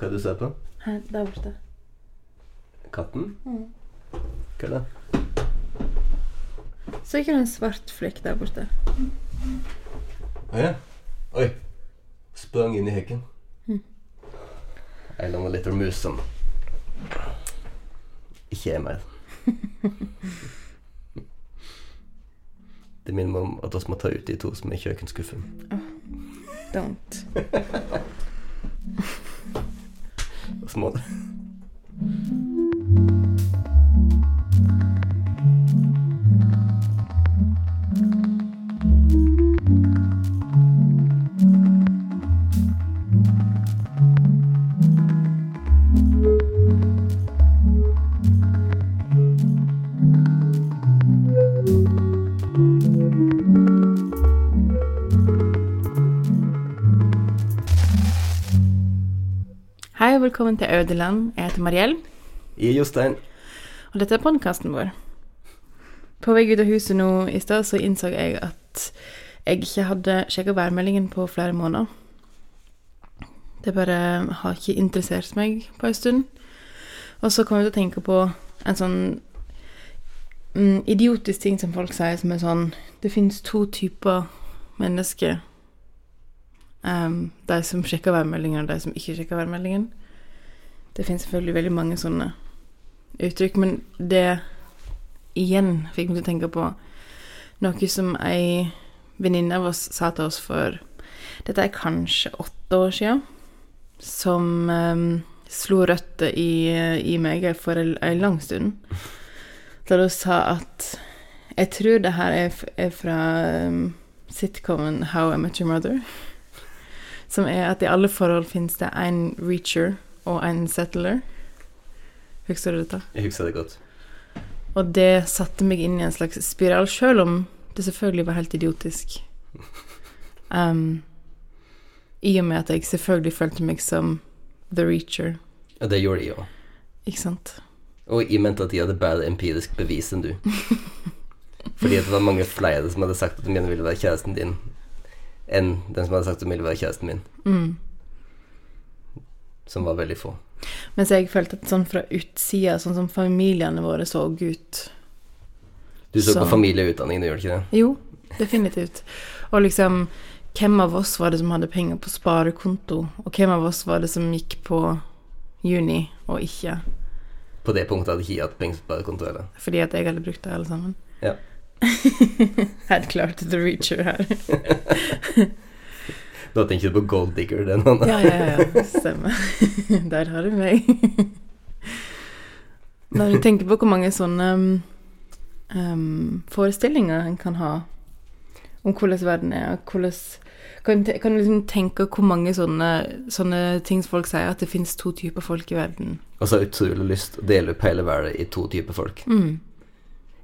Hva er det du ser på? Her, der borte. Katten? Mm. Hva er det? Så ikke det en svart flekk der borte? Å ja. Oi. Sprang inn i hekken. Mm. Eller annen liten mus som ikke er mer. Det minner meg om at vi må ta ut de to som er i kjøkkenskuffen. Don't. Og Hei og velkommen til Ødeland. Jeg heter Mariell, I Jostein. og dette er podkasten vår. På vei ut av huset nå i stad så innså jeg at jeg ikke hadde sjekka værmeldingen på flere måneder. Det bare har ikke interessert meg på en stund. Og så kom jeg til å tenke på en sånn mm, idiotisk ting som folk sier, som er sånn Det fins to typer mennesker. Um, de som sjekker værmeldingen, og de som ikke sjekker værmeldingen. Det finnes selvfølgelig veldig mange sånne uttrykk, men det igjen fikk meg til å tenke på noe som ei venninne av oss sa til oss for Dette er kanskje åtte år siden. Som um, slo røtter i, i meg for en lang stund. Da hun sa at Jeg tror det her er, er fra um, sitcomen How I Met Your Mother. Som er at i alle forhold finnes det en reacher og en settler. Husker du dette? Jeg husker det godt. Og det satte meg inn i en slags spiral, sjøl om det selvfølgelig var helt idiotisk. Um, I og med at jeg selvfølgelig følte meg som the reacher, Ja, det gjorde jeg òg. ikke sant? Og jeg mente at de hadde bedre empirisk bevis enn du. Fordi at det var mange flere som hadde sagt at de gjerne ville være kjæresten din, enn den som hadde sagt at de ville være kjæresten min. Mm. Som var veldig få. Mens jeg følte at sånn fra utsida, sånn som familiene våre så ut Du så Så- på familieutdanning, du gjør ikke det? Jo, definitivt. Og liksom Hvem av oss var det som hadde penger på sparekonto, og hvem av oss var det som gikk på juni og ikke? På det punktet hadde ikke hatt penger på sparekonto heller. Fordi at jeg hadde brukt det alle sammen. Ja. Helt klart the reacher her. Da tenker du på Gold Digger, den andre. Ja, ja, ja. Stemmer. Der har du meg. Når du tenker på hvor mange sånne um, forestillinger en kan ha om hvordan verden er, og hvordan kan, kan du liksom tenke hvor mange sånne, sånne ting folk sier, at det finnes to typer folk i verden. Og så har jeg utrolig lyst å dele opp hele verden i to typer folk. Mm.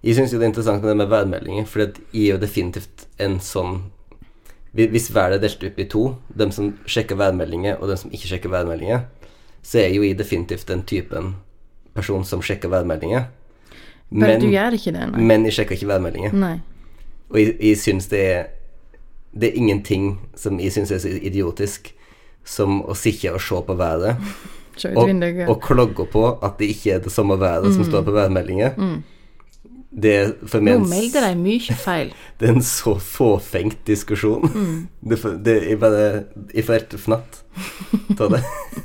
Jeg syns jo det er interessant med det med værmeldinger, for jeg er jo definitivt en sånn Hvis været er delt opp i to, dem som sjekker værmeldinger, og dem som ikke sjekker værmeldinger, så er jo jeg definitivt den typen person som sjekker værmeldinger. Men, du gjør ikke det, nei. men jeg sjekker ikke værmeldinger. Nei. Og jeg, jeg syns det er Det er ingenting som jeg syns er så idiotisk som å sitte og se på været og, og klogge på at det ikke er det samme været som står på værmeldinger. Det for mens, Nå melder de mye feil. det er en så fåfengt diskusjon. Det, det jeg bare Jeg får helt fnatt av det.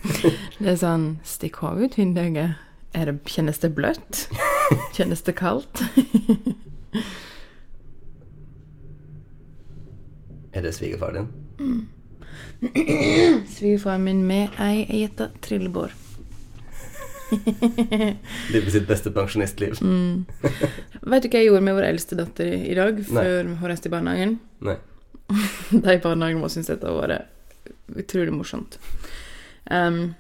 Det er sånn Stikk hodet ut vinduet. Er det, kjennes det bløtt? Kjennes det kaldt? Er det svigerfaren din? Svigerfaren min med ei gjetta trillebår. Lever sitt beste pensjonistliv? Mm. Vet du hva jeg gjorde med vår eldste datter i, dag, før hun reiste i barnehagen? Nei. De i barnehagen må synes dette vært utrolig morsomt. Um,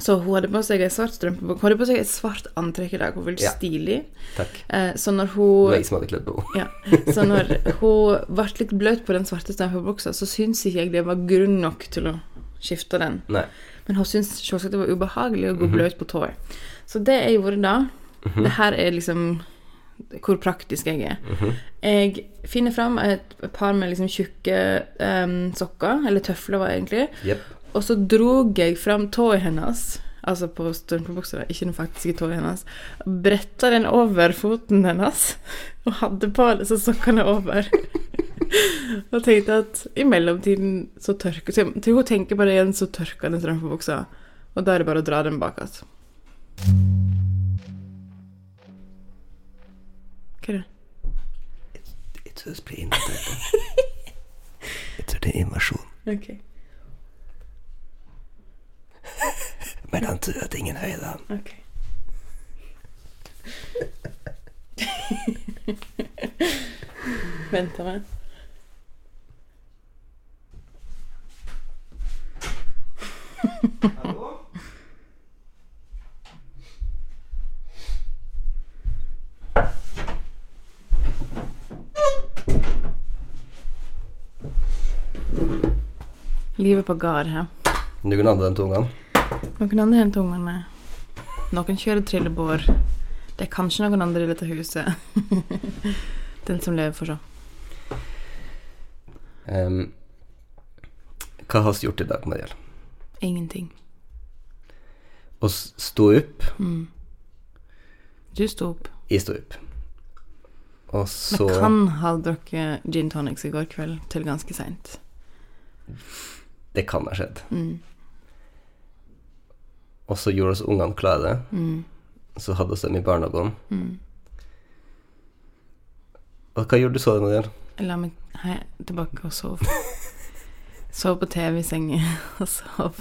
så hun hadde på seg ei svart strømpebukse. Hun hadde på seg et svart antrekk i dag. Hun var veldig Ja. stilig. Takk. Eh, så når Det hun var jeg som hadde kledd på henne. Ja, så når hun ble litt bløt på den svarte strømpebuksa, så syns ikke jeg det var grunn nok til å skifte den. Nei. Men hun syntes selvsagt det var ubehagelig å gå bløt på tåa. Så det jeg gjorde da Det her er liksom hvor praktisk jeg er. Jeg finner fram et par med liksom tjukke um, sokker, eller tøfler var det egentlig, yep. Og så drog jeg fram tåa hennes, altså på strømpebuksa, ikke den faktiske tåa hennes, bretta den over foten hennes, og hadde på disse sokkene over. og tenkte at i mellomtiden så tørker så Til hun tenker det igjen, så tørker den strømpebuksa. Og da er det bare å dra den bak igjen. Hva er det? Jeg det blir invadert. Jeg tror det er invasjon. Ok. Men han tror at ingen hører ham. Ok. Vent meg. Livet på gard her. Noen andre enn tungene? ungene. Noen andre enn ungene. Noen kjører trillebår. Det er kanskje noen andre i dette huset. Den som lever, får se. Um, hva har vi gjort i dag, Mariel? Ingenting. Å s- stå opp. Mm. Du sto opp. Jeg sto opp. Og så Men kan ha drukket gin tonics i går kveld til ganske seint. Det kan ha skjedd. Mm. Og så gjorde oss ungene klare. Mm. Så hadde vi dem i barnehagen. Mm. Og hva gjorde du så, Daniel? Jeg la meg tilbake og sov. Sov på TV i sengen og sov.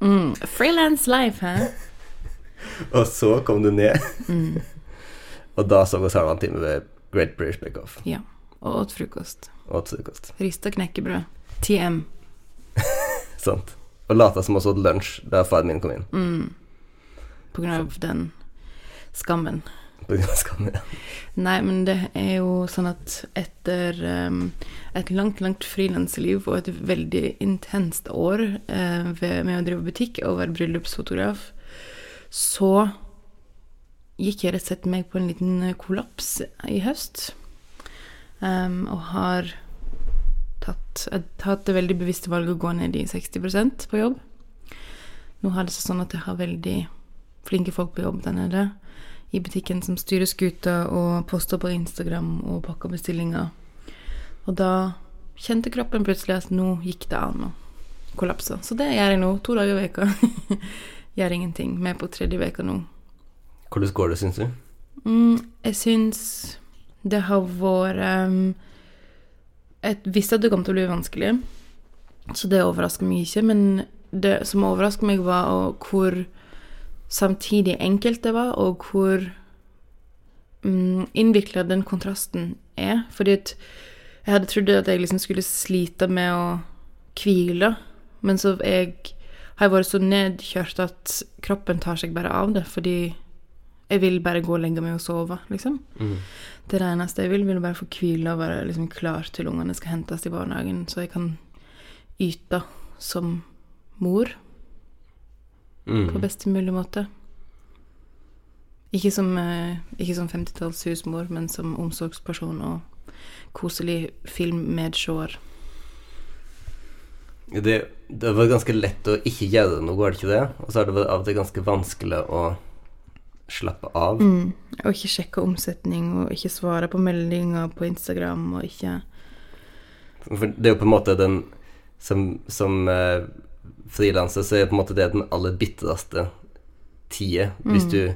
mm. Freelance life, hæ? Og så kom du ned, Mm. og da så vi halvannen time ved Great British Bake Off Ja. Og åt frokost. åt frokost. Rista knekkebrød. TM. Sant? Og lata som også åt lunsj da faren min kom inn. Mm. På grunn av den skammen. Skam, ja. Nei, men det er jo sånn at etter um, et langt, langt frilansliv og et veldig intenst år uh, ved, med å drive butikk og være bryllupsfotograf, så gikk jeg rett og slett meg på en liten kollaps i høst. Um, og har tatt, tatt det veldig bevisste valget å gå ned i 60% på jobb. Nå har det seg sånn at jeg har veldig flinke folk på jobb der nede i butikken som styrer skuta og poster på Instagram og pakker bestillinger. Og da kjente kroppen plutselig at nå gikk det an å kollapse. Så det gjør jeg nå, to dager i veka. gjør ingenting. Vi er på tredje veka nå. Hvordan går det, syns du? Mm, jeg syns det har vært um, Jeg visste at det kom til å bli vanskelig, så det overrasker meg ikke. Men det som overrasker meg, var hvor samtidig enkelt det var, og hvor mm, innvikla den kontrasten er. Fordi jeg hadde trodd at jeg liksom skulle slite med å hvile, men så jeg, har jeg vært så nedkjørt at kroppen tar seg bare av det, fordi jeg vil bare gå og legge meg og sove, liksom. Mm. Det er det eneste jeg vil. Vil bare få hvile og være liksom klar til ungene skal hentes i barnehagen, så jeg kan yte som mor Mm. på best mulig måte. Ikke som, eh, ikke som 50-talls husmor, men som omsorgsperson og koselig filmmedsjåer. Det, det var ganske lett å ikke gjøre noe, var det ikke det? Og så har det vært av og til ganske vanskelig å slappe av. Mm. Og ikke sjekke omsetning, og ikke svare på meldinger på Instagram, og ikke For det er jo på en måte den Som, som eh, frilanser så er på en måte det den aller bitreste tida hvis Mm. du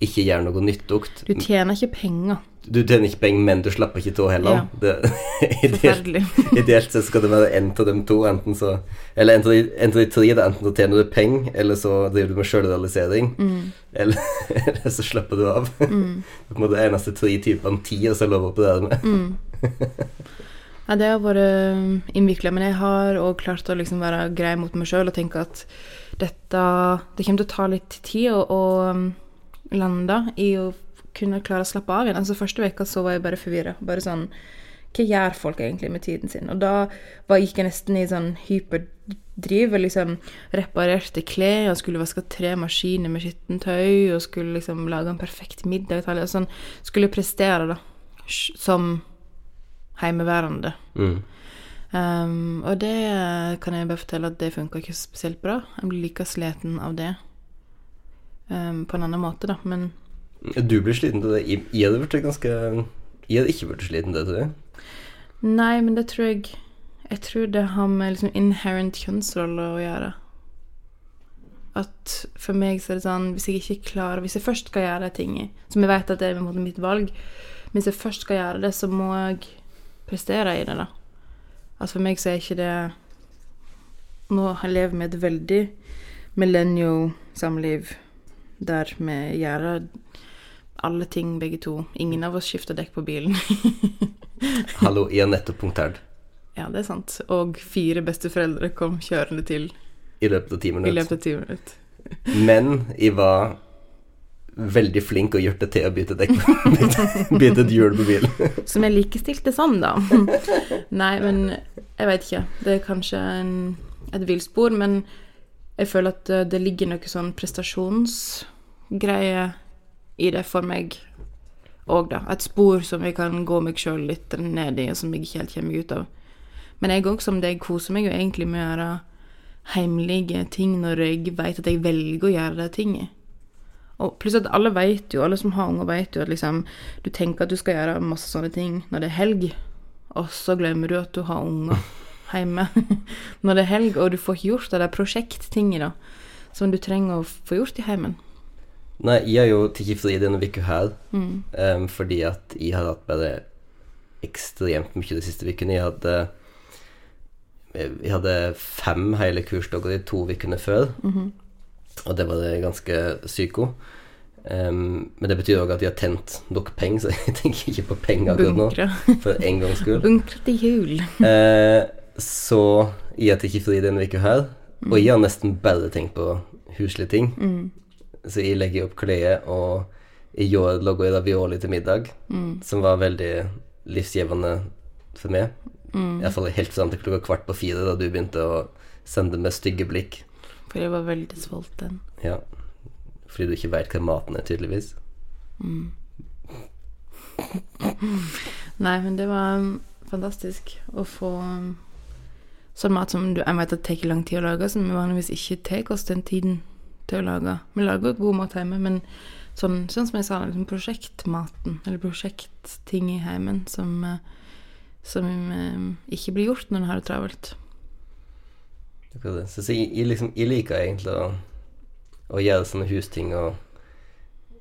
ikke gjør noe nyttugt. Du tjener ikke penger. Du tjener ikke penger, men du slapper ikke av heller. Ja. Det, ideelt, ideelt sett skal det være en av de to, enten så Eller en av de, en av de tre, det er enten så tjener du penger, eller så driver du med sjølrealisering, Mm. eller, eller så slapper du av. Mm. Det er på en måte de eneste tre typene tid som er lov å operere med. Mm. Ja, det har vært innvikla, men jeg har òg klart å liksom være grei mot meg sjøl og tenke at dette Det kommer til å ta litt tid å, å um, lande i å kunne klare å slappe av igjen. Altså Første veka så var jeg bare forvirra. Bare sånn Hva gjør folk egentlig med tiden sin? Og da var, gikk jeg nesten i sånn hyperdriv. og Liksom reparerte klær og skulle vaske tre maskiner med skittentøy og skulle liksom lage en perfekt middag. og Sånn, skulle prestere, da, som heimeværende. Mm. Um, og det kan jeg bare fortelle at det funka ikke spesielt bra. Jeg blir like sliten av det um, på en annen måte, da, men Du blir sliten av det. Jeg hadde blitt ganske Jeg hadde ikke blitt sliten av det, tror jeg. Nei, men det tror jeg Jeg tror det har med liksom inherent kjønnsrolle å gjøre. At for meg så er det sånn Hvis jeg ikke klarer Hvis jeg først skal gjøre de tingene, som jeg vet at det er mitt valg Hvis jeg først skal gjøre det, så må jeg prestere i det, da. Altså for meg så er ikke det Nå lever vi et veldig millennial-samliv der vi gjør alle ting, begge to. Ingen av oss skifter dekk på bilen. Hallo, jeg er nettopp punktert ja, det er sant. Og fire besteforeldre kom kjørende til i løpet av ti minutter. i løpet av ti minutter. Men jeg var veldig flink og gjort det til å bytte dekk. bytte, et hjul på bilen. Som er likestilte sånn, da. Nei, men jeg veit ikke. Det er kanskje en, et villspor, men jeg føler at eh, det ligger noe sånn prestasjonsgreie i det for meg òg, da. Et spor som jeg kan gå meg sjøl litt ned i, og som jeg ikke helt kommer ut av. Men jeg òg, som deg, koser meg jo egentlig med å gjøre heimlige ting når jeg veit at jeg velger å gjøre de tingene. Og pluss at alle vet jo, alle som har unger, vet jo at liksom Du tenker at du skal gjøre masse sånne ting når det er helg, og så glemmer du at du har unger hjemme når det er helg, og du får ikke gjort det der prosjekttinget som du trenger å få gjort i heimen. Nei, jeg har jo tatt fri denne uka her Mm. um, fordi at jeg har hatt bare ekstremt mye de siste ukene. Jeg hadde Jeg hadde fem hele kursdager de to ukene før, Mhm. Og det var det ganske psyko. Um, men det betyr òg at de har tent nok penger, så jeg tenker ikke på penger akkurat nå, for en gangs skyld. Bunkre til jul. uh, så jeg har ikke fri denne uka her, og jeg har nesten bare tenkt på huslige ting. Mm. Så jeg legger opp klær, og i år lager jeg ravioli til middag, Mm. som var veldig livsgivende for meg. Mm. Iallfall helt fram til klokka kvart på fire, da du begynte å sende meg stygge blikk. For jeg var veldig sulten. Ja. Fordi du ikke veit hva maten er, tydeligvis. Mm. Nei, men det var um, fantastisk å få um, sånn mat som du, jeg vet at tar lang tid å lage, som vi vanligvis ikke tar oss den tiden til å lage. Vi lager god mat hjemme, men sånn, sånn som jeg sa, liksom prosjektmaten, eller prosjektting i heimen, som, eh, som eh, ikke blir gjort når en har det travelt. Så, så jeg, jeg, liksom, jeg liker egentlig å, å gjøre sånne husting, og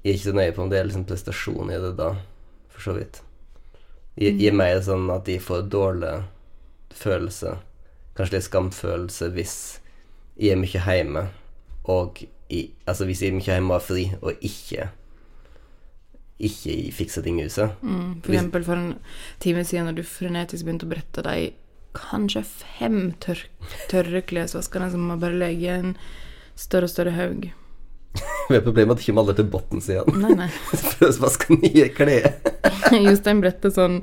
jeg er ikke så nøye på om det er liksom prestasjon i det da, for så vidt. Jeg, jeg er mer sånn at de får dårlig følelse, kanskje litt skamfølelse, hvis jeg er mye hjemme, og i, altså hvis jeg er mye hjemme og har fri, og ikke ikke fikser ting i huset. Mm, for Hvis- eksempel for en time siden når du frenetisk begynte å brette de kanskje fem tør tørre klesvaskene som man bare legger i en større og større haug. Men problemet er at det ikke maler til bunnen igjen. Nei, nei. For å vaske nye klær. Jostein brettet sånn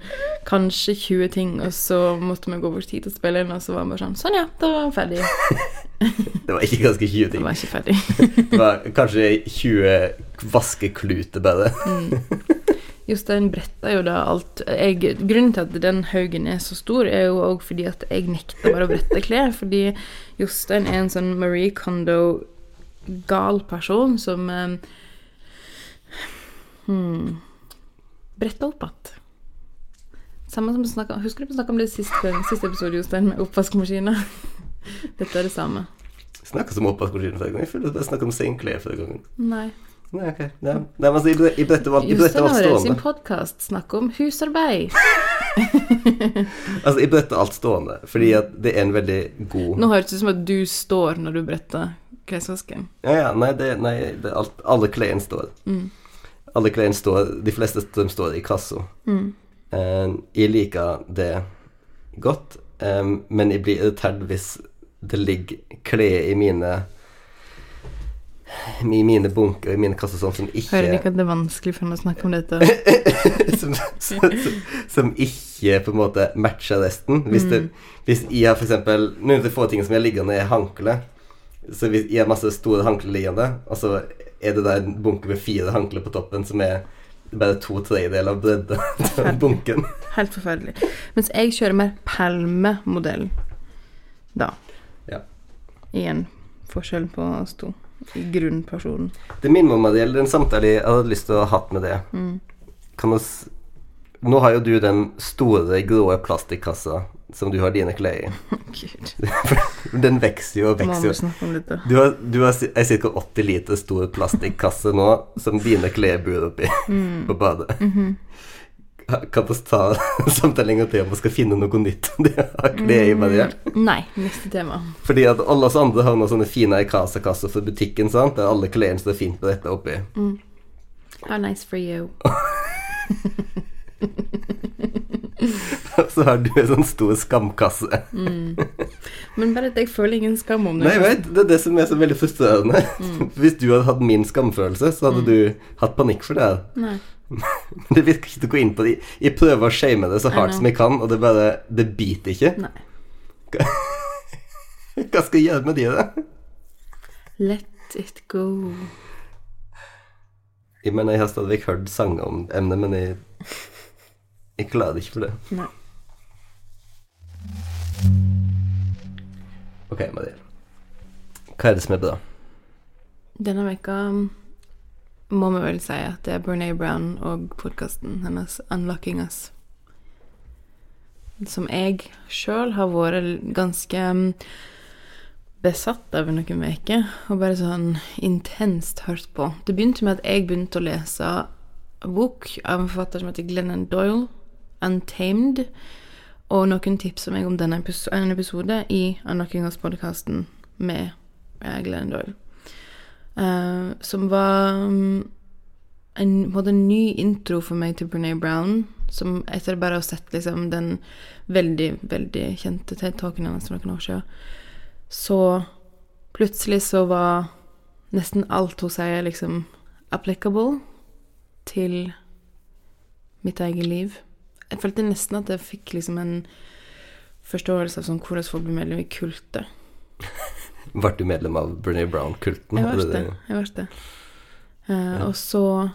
kanskje 20 ting, og så måtte vi gå bort hit og spille inn, og så var han bare sånn Sånn, ja, da var han ferdig. Det var ikke ganske 20 ting. Det var ikke ferdig. Det var kanskje 20 vaskekluter bare. Jostein bretta da alt jeg, Grunnen til at den haugen er så stor, er jo òg fordi at jeg nekter bare å brette klær. Fordi Jostein er en sånn Marie Kondo-gal person som um, hmm, bretter opp igjen. Samme som snakket, Husker du vi snakka om det siste, siste episode, Jostein, med oppvaskmaskiner? Dette er det samme. Snakka som oppvaskmaskiner forrige gang. Jeg føler at jeg snakka om sengeklær forrige gang. Nei. Nei, ok. Nei, Nei altså, jeg bre- jeg bretter alt, stående. bretter Jostein har sin stående. podkast snakket om husarbeid. Altså, jeg bretter alt stående, fordi det er en veldig god Nå høres det ut som at du står når du bretter klesvasken. Ja, ja, nei, det, nei det alt, alle klærne står. Mm. Alle klærne står De fleste dem står i kassa. Mm. Eh, jeg liker det godt, um, men jeg blir irritert hvis det ligger klær i mine I mine bunker og i mine kasser sånn som ikke Hører ikke at det er vanskelig for henne å snakke om dette. som, som, som ikke på en måte matcher resten. Hvis, det, hvis jeg har eksempel Noen av de få tingene som jeg liggende er håndkle. Så hvis jeg har masse store håndklær liggende, og så er det der en bunke med fire håndklær på toppen som er bare to tredjedeler av bredden av bunken. Helt forferdelig. Mens jeg kjører mer palmemodell, da. Ja. Igjen forskjell på oss to. Grunnpersonen. Det minner meg om det gjelder en samtale jeg hadde lyst til å ha hatt med det. Mm. Kan du Nå har jo du den store, grå plastikkassa som du har dine klær i. Den vokser jo og vokser. Du har, du har ei ca. 80 liter stor plastikkasse nå som dine klær bor oppi Mm. på badet. Mhm. Kan vi ta samtalen en gang til om vi skal finne noe nytt det har klær i Maria? Nei, neste tema. Fordi at alle oss andre har noen sånne fine Icasa-kasser for butikken, sant? der alle klærne står fint på dette oppi. How nice for you. Så har du en sånn stor skamkasse. Men bare at jeg føler ingen skam om det. Nei, jeg vet, det er det som er så veldig frustrerende. Hvis du hadde hatt min skamfølelse, så hadde du hatt panikk for det. Nei. Men det virker ikke til å gå inn på det. Jeg prøver å shame det så hardt som jeg kan, og det bare Det biter ikke. Nei. Hva skal jeg gjøre med de, da? Let it go. Jeg mener, jeg har stadig vekk hørt sanger om emnet, men jeg Jeg klarer ikke for det. Nei. Ok, Mariel. Hva er det som er bra? Denne veka må vi vel si at det er Brené Brown og podkasten hennes 'Unlocking Us'. Som jeg sjøl har vært ganske mm, besatt av noen uker, og bare sånn intenst hørt på. Det begynte med at jeg begynte å lese bok av en forfatter som heter Glennon Doyle, 'Untamed', og noen tipser meg om denne epis- en episode i 'Unlocking Us'-podkasten med eh, Glennon Doyle. Eh, som var um, en, en en ny intro for meg til Brené Brown. Som etter bare å ha sett liksom, den veldig, veldig kjente TED-talken hennes for noen år siden, så plutselig så var nesten alt hun sier, liksom applicable til mitt eget liv. Jeg følte nesten at jeg fikk liksom en forståelse av sånn hvordan folk blir medlem i kultet. Ble du medlem av Brené Brown-kulten? Jeg ble det? Jeg ble det. Eh, Og så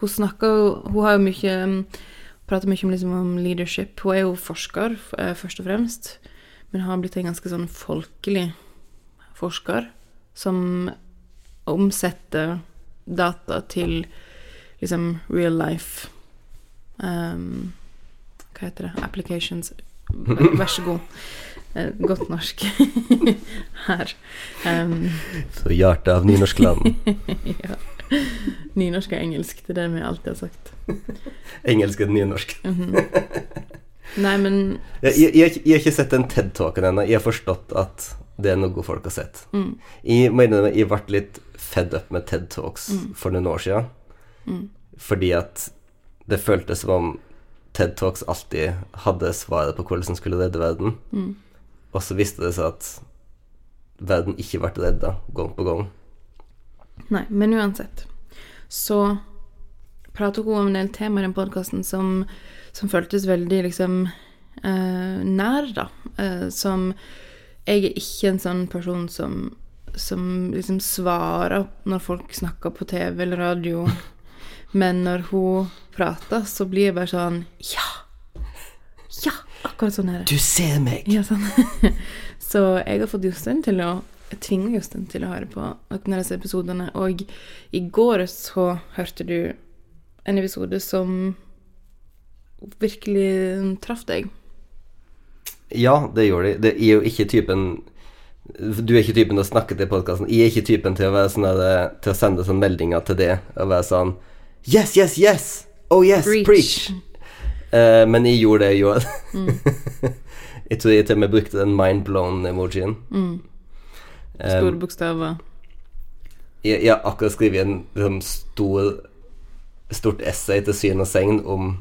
Hun snakker Hun har jo mye um, Prater mye om, liksom, om leadership. Hun er jo forsker, eh, først og fremst, men har blitt en ganske sånn folkelig forsker som omsetter data til liksom real life um, Hva heter det? Applications. Vær så god. Eh, Godt norsk her. Um, Så hjertet av nynorskland. ja. Nynorsk og engelsk, det er det vi alltid har sagt. Engelsk er nynorsk. Mhm. Nei, men Jeg, jeg, jeg, jeg har ikke sett den TED-talken ennå. Jeg har forstått at det er noe folk har sett. mm, Jeg mener jeg ble litt fed up med TED Talks for noen år siden. mm, Fordi at det føltes som om TED Talks alltid hadde svaret på hvordan skulle redde verden. mm. Og så viste det seg at verden ikke ble redda gang på gang. Nei, men uansett. Så prater hun om en del temaer i den podkasten som, som føltes veldig liksom eh, nær, da. Eh, som Jeg er ikke en sånn person som som liksom svarer når folk snakker på TV eller radio. Men når hun prater, så blir jeg bare sånn Ja! Ja! Akkurat sånn er det. Du ser meg! Ja, sånn. så jeg har fått Jostein til å Jeg tvinger Jostein til å høre på noen av disse episodene. Og i går så hørte du en episode som virkelig traff deg. Ja, det gjorde de. Det er jo ikke typen Du er ikke typen til å snakke til podkasten. Jeg er ikke typen til å være sånn der, Til å sende sånn meldinger til det og være sånn Yes, yes, yes! Oh yes, preach! preach! Eh, men jeg gjorde det jeg gjorde. Mm. jeg tror jeg til og med brukte den mind blown-emojien. Mm. Eh, Store bokstaver. jeg, jeg har akkurat skrevet en liksom, stor stort essay til syn og segn om,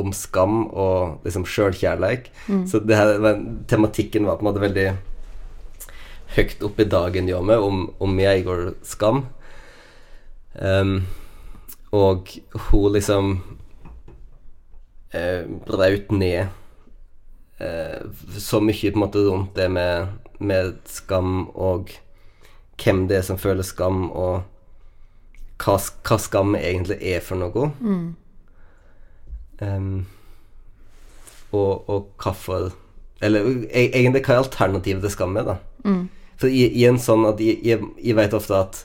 om skam og liksom sjølkjærleik. Så det her, tematikken var på en måte veldig høyt oppe i dagen hjå meg, om, om jeg går skam. Um, og hun liksom uh, braut ned eh, så mye på en måte rundt det med, med skam og hvem det er som føler skam, og hva, hva skam egentlig er for noe. Em, og, og hvorfor Eller e- egentlig hva er alternativet til skam er, da. For i, i en sånn at jeg, jeg, jeg vet ofte at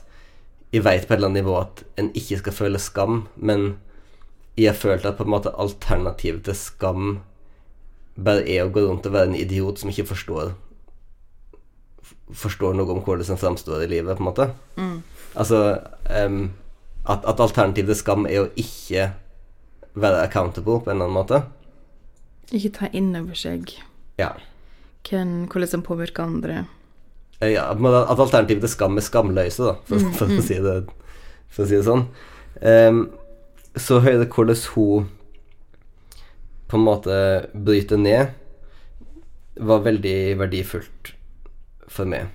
Jeg vet på et eller annet nivå at en ikke skal føle skam, men jeg har følt at på en måte alternativet til skam bare er å gå rundt og være en idiot som ikke forstår Forstår noe om hvordan en framstår i livet, på en måte. Altså um, at, at alternativet til skam er å ikke være accountable på en eller annen måte. Ikke ta inn over seg Ja. hvem, hvordan det påvirker andre. Eh, Ja, at at alternativet til skam er skamløse, da, for, for, å, si det, for å si det sånn. Em, så er det hvordan hun på en måte bryter ned, var veldig verdifullt for meg.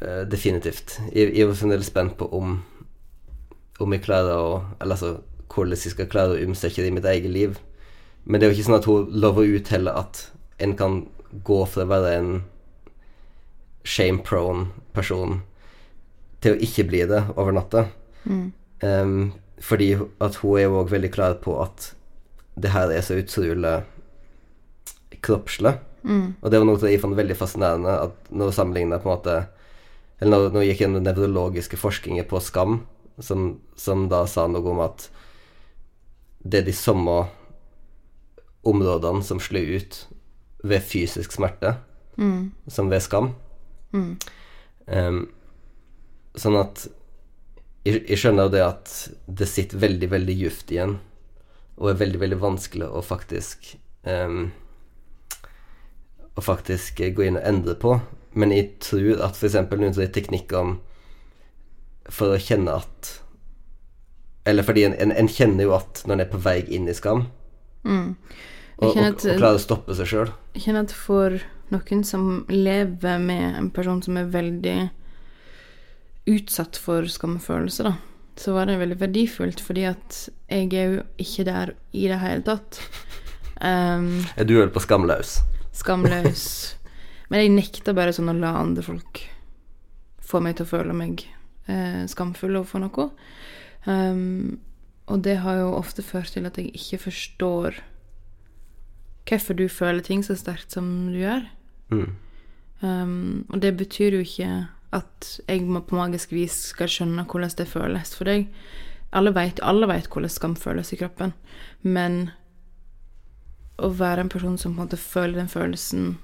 Eh, definitivt. Jeg, jeg var fremdeles spent på om om jeg klarer å Eller altså hvordan jeg skal klare å omsette det i mitt eget liv. Men det er jo ikke sånn at hun lover ut heller at en kan gå fra å være en shame-prone person til å ikke bli det over natta. Em, fordi at hun er jo òg veldig klar på at det her er så utrolig kroppslig. Og det var noe jeg fant veldig fascinerende, at når hun sammenligna på en måte Eller når, hun gikk gjennom nevrologiske forskninger på skam, som, som da sa noe om at det er de samme områdene som slår ut ved fysisk smerte som ved skam. Em, sånn at jeg, skjønner det at det sitter veldig, veldig djupt igjen, og er veldig, veldig vanskelig å faktisk um, Å faktisk gå inn og endre på. Men jeg tror at f.eks. noen sånne teknikker om for å kjenne at Eller fordi en, en, en kjenner jo at når en er på vei inn i skam, og, og, og, at- klarer å stoppe seg sjøl. Jeg kjenner at for noen som lever med en person som er veldig utsatt for skamfølelse, da, så var det veldig verdifullt, fordi at jeg er jo ikke der i det hele tatt. Um, Er du vel på skamløs? skamløs. Men jeg nekter bare sånn å la andre folk få meg til å føle meg eh, skamfull overfor noe. Um, og det har jo ofte ført til at jeg ikke forstår hvorfor du føler ting så sterkt som du gjør. Mm. Um, og det betyr jo ikke at jeg må på magisk vis skal skjønne hvordan det føles for deg. Alle vet, alle vet hvordan skam føles i kroppen, men å være en person som på en måte føler den følelsen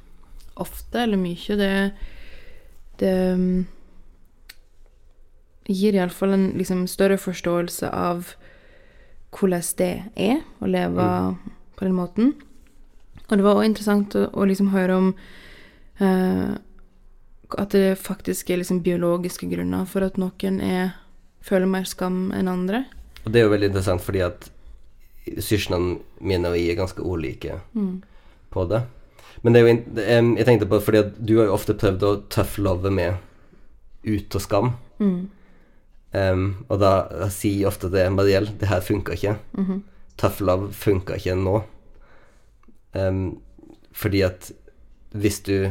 ofte eller mye, det, det um, gir iallfall en liksom, større forståelse av hvordan det er å leve på den måten. Og det var også interessant å, å liksom høre om eh, at det faktisk er liksom biologiske grunner for at noen er, føler mer skam enn andre. Og det er jo veldig interessant fordi at søsknene mine og jeg er ganske ulike på det. Men det er jo Jeg tenkte på fordi at du har jo ofte prøvd å tough love med ut og skam. Em, og da sier jeg ofte det, Mariell, det her funka ikke. Tough love funka ikke nå. Um, fordi at hvis du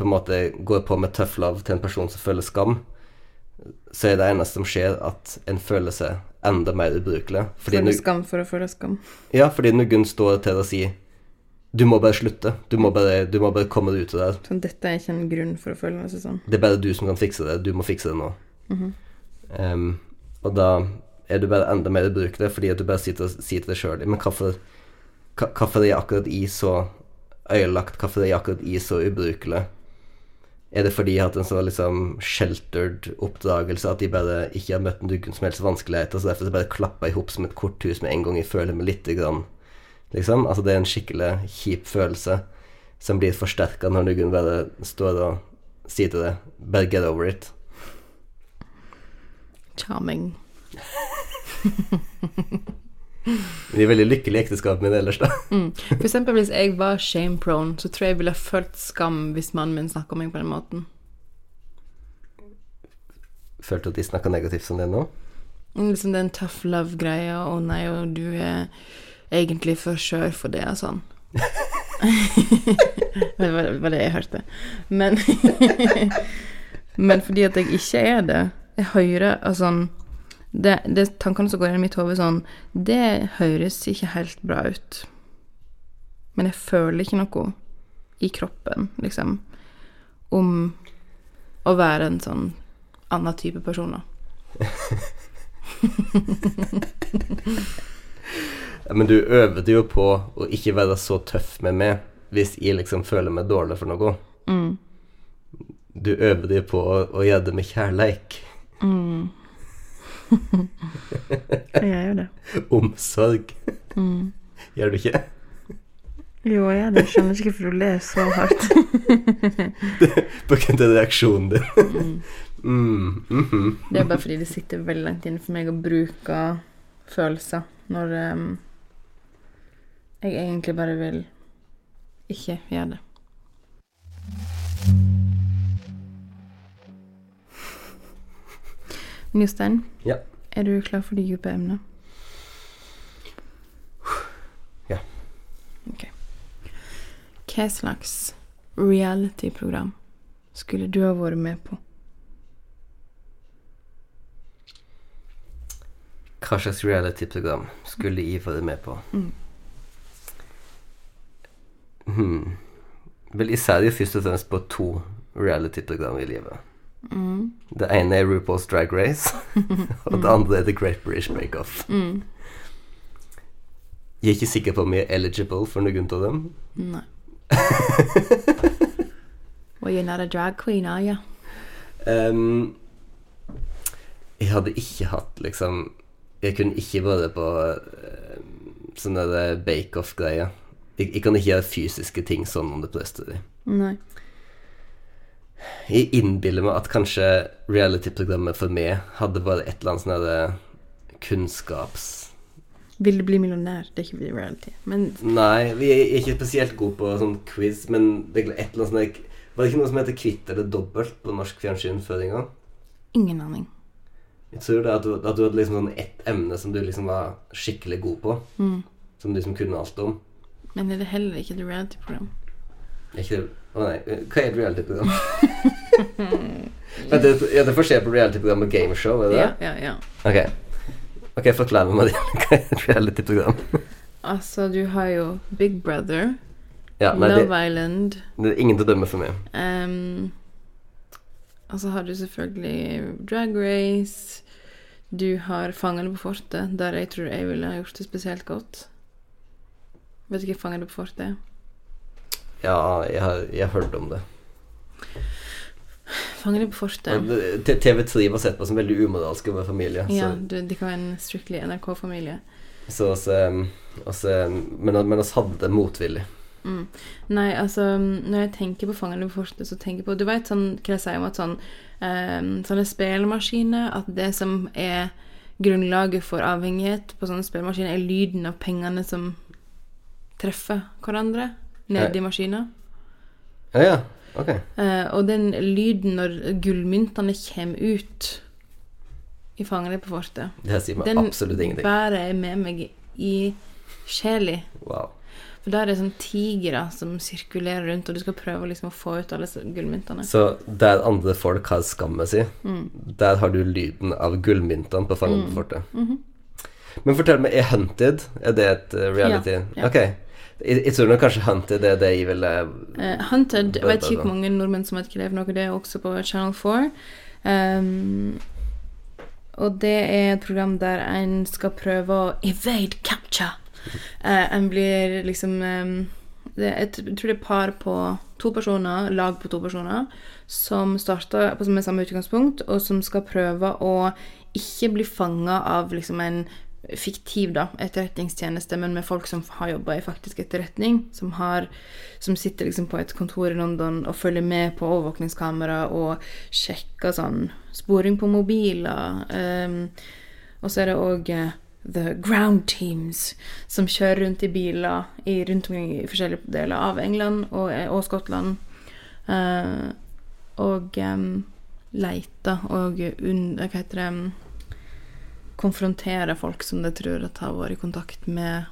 på en måte går på med tough love til en person som føler skam, så er det eneste som skjer, at en føler seg enda mer ubrukelig. Fordi Føler skam for å føle skam. ja, fordi når står til å si Du må bare slutte. Du må bare, du må bare komme deg ut av det. her. Sånn, dette er ikke en grunn for å føle seg sånn. Det er bare du som kan fikse det. Du må fikse det nå. Em, og da er du bare enda mer ubrukelig, fordi at du bare sitter og sier til deg sjøl Men hvorfor, hvorfor er akkurat i så øyelagt? Hvorfor er jeg akkurat i så ubrukelig? Er det fordi jeg har hatt en så liksom sheltered oppdragelse at de bare ikke har møtt noen som helst vanskeligheter, så derfor så bare klappa i hop som et korthus med en gang jeg føler meg lite grann Liksom. Altså, det er en skikkelig kjip følelse som blir forsterka når noen bare står og sier til deg Bare get over it. Charming. Vi er veldig lykkelige i ekteskapet mitt ellers, da. For eksempel hvis jeg var shame-prone, så tror jeg jeg ville følt skam hvis mannen min snakka om meg på den måten. Følte at de snakka negativt om det nå? Liksom den tough love-greia, å nei, og du er egentlig for skjør for det, og sånn. det var, var det jeg hørte. Men Men fordi at jeg ikke er det Jeg hører altså sånn det, det Tankene som går inn i mitt hode sånn Det høres ikke helt bra ut. Men jeg føler ikke noe i kroppen, liksom, om å være en sånn annen type person. da. Men du øvde jo på å ikke være så tøff med meg hvis jeg liksom føler meg dårlig for noe. Mm. Du øvde jo på å, å gjøre det med kjærleik. Mm. Jeg gjør det. Omsorg. Mm. Gjør du ikke? Jo, jeg gjør det. Skjønner ikke hvorfor du ler så hardt. På grunn av reaksjonen din. Mm. Mm, -hmm. Det er bare fordi det sitter veldig langt inne for meg å bruke følelser når um, jeg egentlig bare vil ikke gjøre det. Men Jostein, Ja. er du klar for de dype emnet? Ja. Ok. Hva slags reality-program skulle du ha vært med på? Hva slags reality-program skulle jeg vært med på? Mm. Hmm. Vel, ser jo først og fremst på to reality-program i livet. Mm. Det ene er RuPaul's Drag Race, og det andre er The Great British Bake Off. Mm. Jeg er ikke sikker på om jeg er eligible for noen av dem. Nei. well, you're not a drag queen, are you? Um, jeg hadde ikke hatt liksom Jeg kunne ikke vært på uh, sånne der bake-off-greier. Jeg, jeg kan ikke gjøre fysiske ting sånn under prøvestudie. Nei. Jeg innbiller meg at kanskje reality-programmet for meg hadde bare et eller annet sånn der kunnskaps... Vil du bli millionær? Det er ikke reality. Men Nei, vi er ikke spesielt gode på sånn quiz, men det er et eller annet sånn Var det ikke noe som heter kvitt eller dobbelt på norsk fjernsyn før en gang? ingen aning. Jeg tror det at du, at du hadde liksom sånn ett emne som du liksom var skikkelig god på. Mm. Som du liksom kunne alt om. Men er det heller ikke et reality-program? Er ikke det Å nei, hva er et reality-program? Det- ja, det får skje på reality-program og Gameshow, er det Ja, det? ja, ja. Ok. okay forklar meg, Marie. Hva er et reality-program? Altså, du har jo Big Brother, Ja, nei, det, Love Island det er ingen til å dømme for meg. Um, Og så har du selvfølgelig Drag Race. Du har Fangene på fortet, der jeg tror jeg ville ha gjort det spesielt godt. Vet du hva Fangene på fortet er? Ja, jeg har, jeg har hørt om det. Fangene på fortet. TV3 var sett på som veldig umoralsk over familie. Ja, du, de kan være en strictly NRK-familie. så oss, um, oss, um, men, men oss hadde det motvillig. Mm. Nei, altså Når jeg tenker på Fangene på fortet, så tenker jeg på Du vet sånn, hva jeg sier om at sånn um, Sånne spillemaskiner At det som er grunnlaget for avhengighet på sånne spillemaskiner, er lyden av pengene som treffer hverandre nedi maskina. Ja, ja. Ok. Eh, og den lyden når gullmyntene kommer ut i Fangene på fortet, Det sier meg den absolutt ingenting. bærer jeg med meg i sjela. Wow. For da er det sånn tigre som sirkulerer rundt, og du skal prøve liksom å få ut alle gullmyntene. Så der andre folk har skammen sin, Mm. der har du lyden av gullmyntene på Fangen på fortet. Mhm. Men fortell meg, er Hunted Er det et uh, reality? Ja, ja. Ok. Jeg, tror nok kanskje Hunted er det jeg ville uh, Hunted Jeg vet ikke hvor mange nordmenn som vet hva det er for noe. Det er også på Channel 4. Um, og det er et program der en skal prøve å evade capture. Uh, en blir liksom um, det Jeg tror det er par på to personer, lag på to personer, som starter på- med samme utgangspunkt, og som skal prøve å ikke bli fanga av liksom en fiktiv da, etterretningstjeneste, men med folk som har jobba i faktisk etterretning, som, har, som sitter liksom på et kontor i London og følger med på overvåkningskamera og sjekker sånn sporing på mobiler. Um, og så er det òg The Ground Teams, som kjører rundt i biler i, rundt omkring i forskjellige deler av England og, og Skottland. Uh, og um, leiter og un, Hva heter det Konfronterer folk som de tror at har vært i kontakt med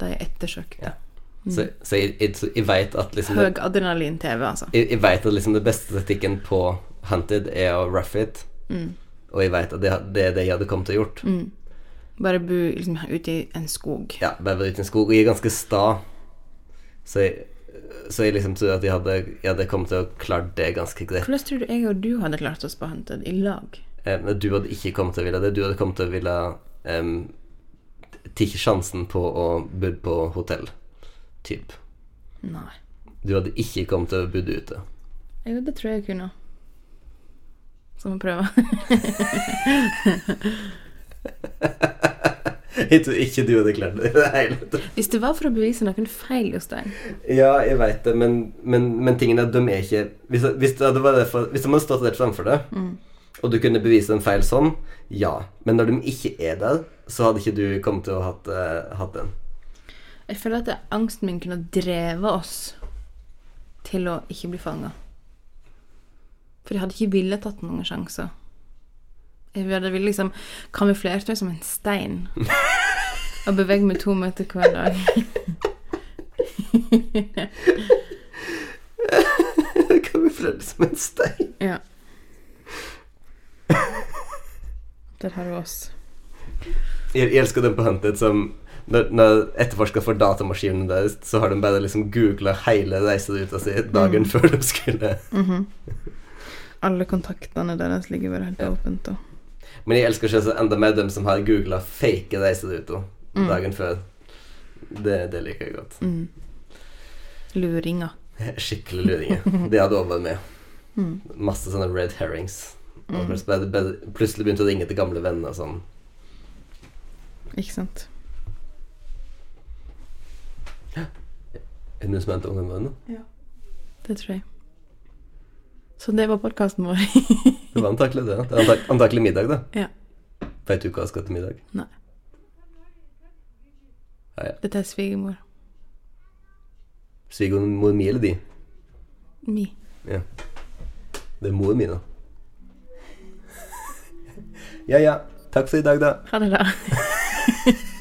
de ettersøkte. Ja. Så, så jeg, jeg, jeg vet at liksom Høy adrenalin-TV, altså. jeg, jeg vet at liksom det beste statikken på Hunted er å rough it. Mm. og jeg veit at det, det er det jeg hadde kommet til å gjort. Mm. Bare bo liksom, ute i en skog. Ja, bare være ute i en skog. Og jeg er ganske sta, så jeg, så jeg liksom tror at jeg hadde, jeg hadde kommet til å klare det ganske greit. Hvordan tror du jeg og du hadde klart oss på Hunted i lag? Du hadde ikke kommet til å ville det. Du hadde kommet til å ville um, tatt sjansen på å bo på hotell, typ. Nei. Du hadde ikke kommet til å bo ute. Jo, det tror jeg jeg kunne. Så må vi prøve. Jeg tror ikke du hadde klart det i det hele tatt. Hvis det var for å bevise noen feil deg Ja, jeg veit det, men, men, men tingen at de er ikke Hvis, hvis, det hadde vært derfor, hvis de hadde stått rett framfor deg, Mm. Og du kunne bevise en feil sånn, ja. Men når de ikke er der, så hadde ikke du kommet til å hatt, uh, hatt den. Jeg føler at angsten min kunne drevet oss til å ikke bli fanga. For jeg hadde ikke villet tatt noen sjanser. Jeg hadde villet liksom kamuflert meg som en stein. Og beveget meg to meter hver dag. kan vi føle som en stein? ja. Der har du oss. Jeg, jeg elsker den på Hunted som når, når etterforskere får datamaskinene deres, så har de bare liksom googla hele reiseruta si dagen før de skulle Mhm. Alle kontaktene deres ligger bare helt Ja. åpent. Og. Men jeg elsker ikke enda mer dem som har googla fake reiseruter Mm. dagen før. Det, det liker jeg godt. Mm. Luringer. Skikkelig luringer. Det hadde vært med. Mm. Masse sånne red herrings. Mm. plutselig, begynte å ringe til gamle venner og sånn. Ikke sant? Er det noen som henter ungene våre nå? Det tror jeg. Så det var podkasten vår. Det var antakelig det. Det er antakelig middag, da. Ja. Vet du hva jeg skal til middag? Nei. Ja, ja. Dette er svigermor. Svigermor mi eller de? Mi. Ja. Det er mor mi, da. Ja, ja. Takk for i dag, da. Ha det, da.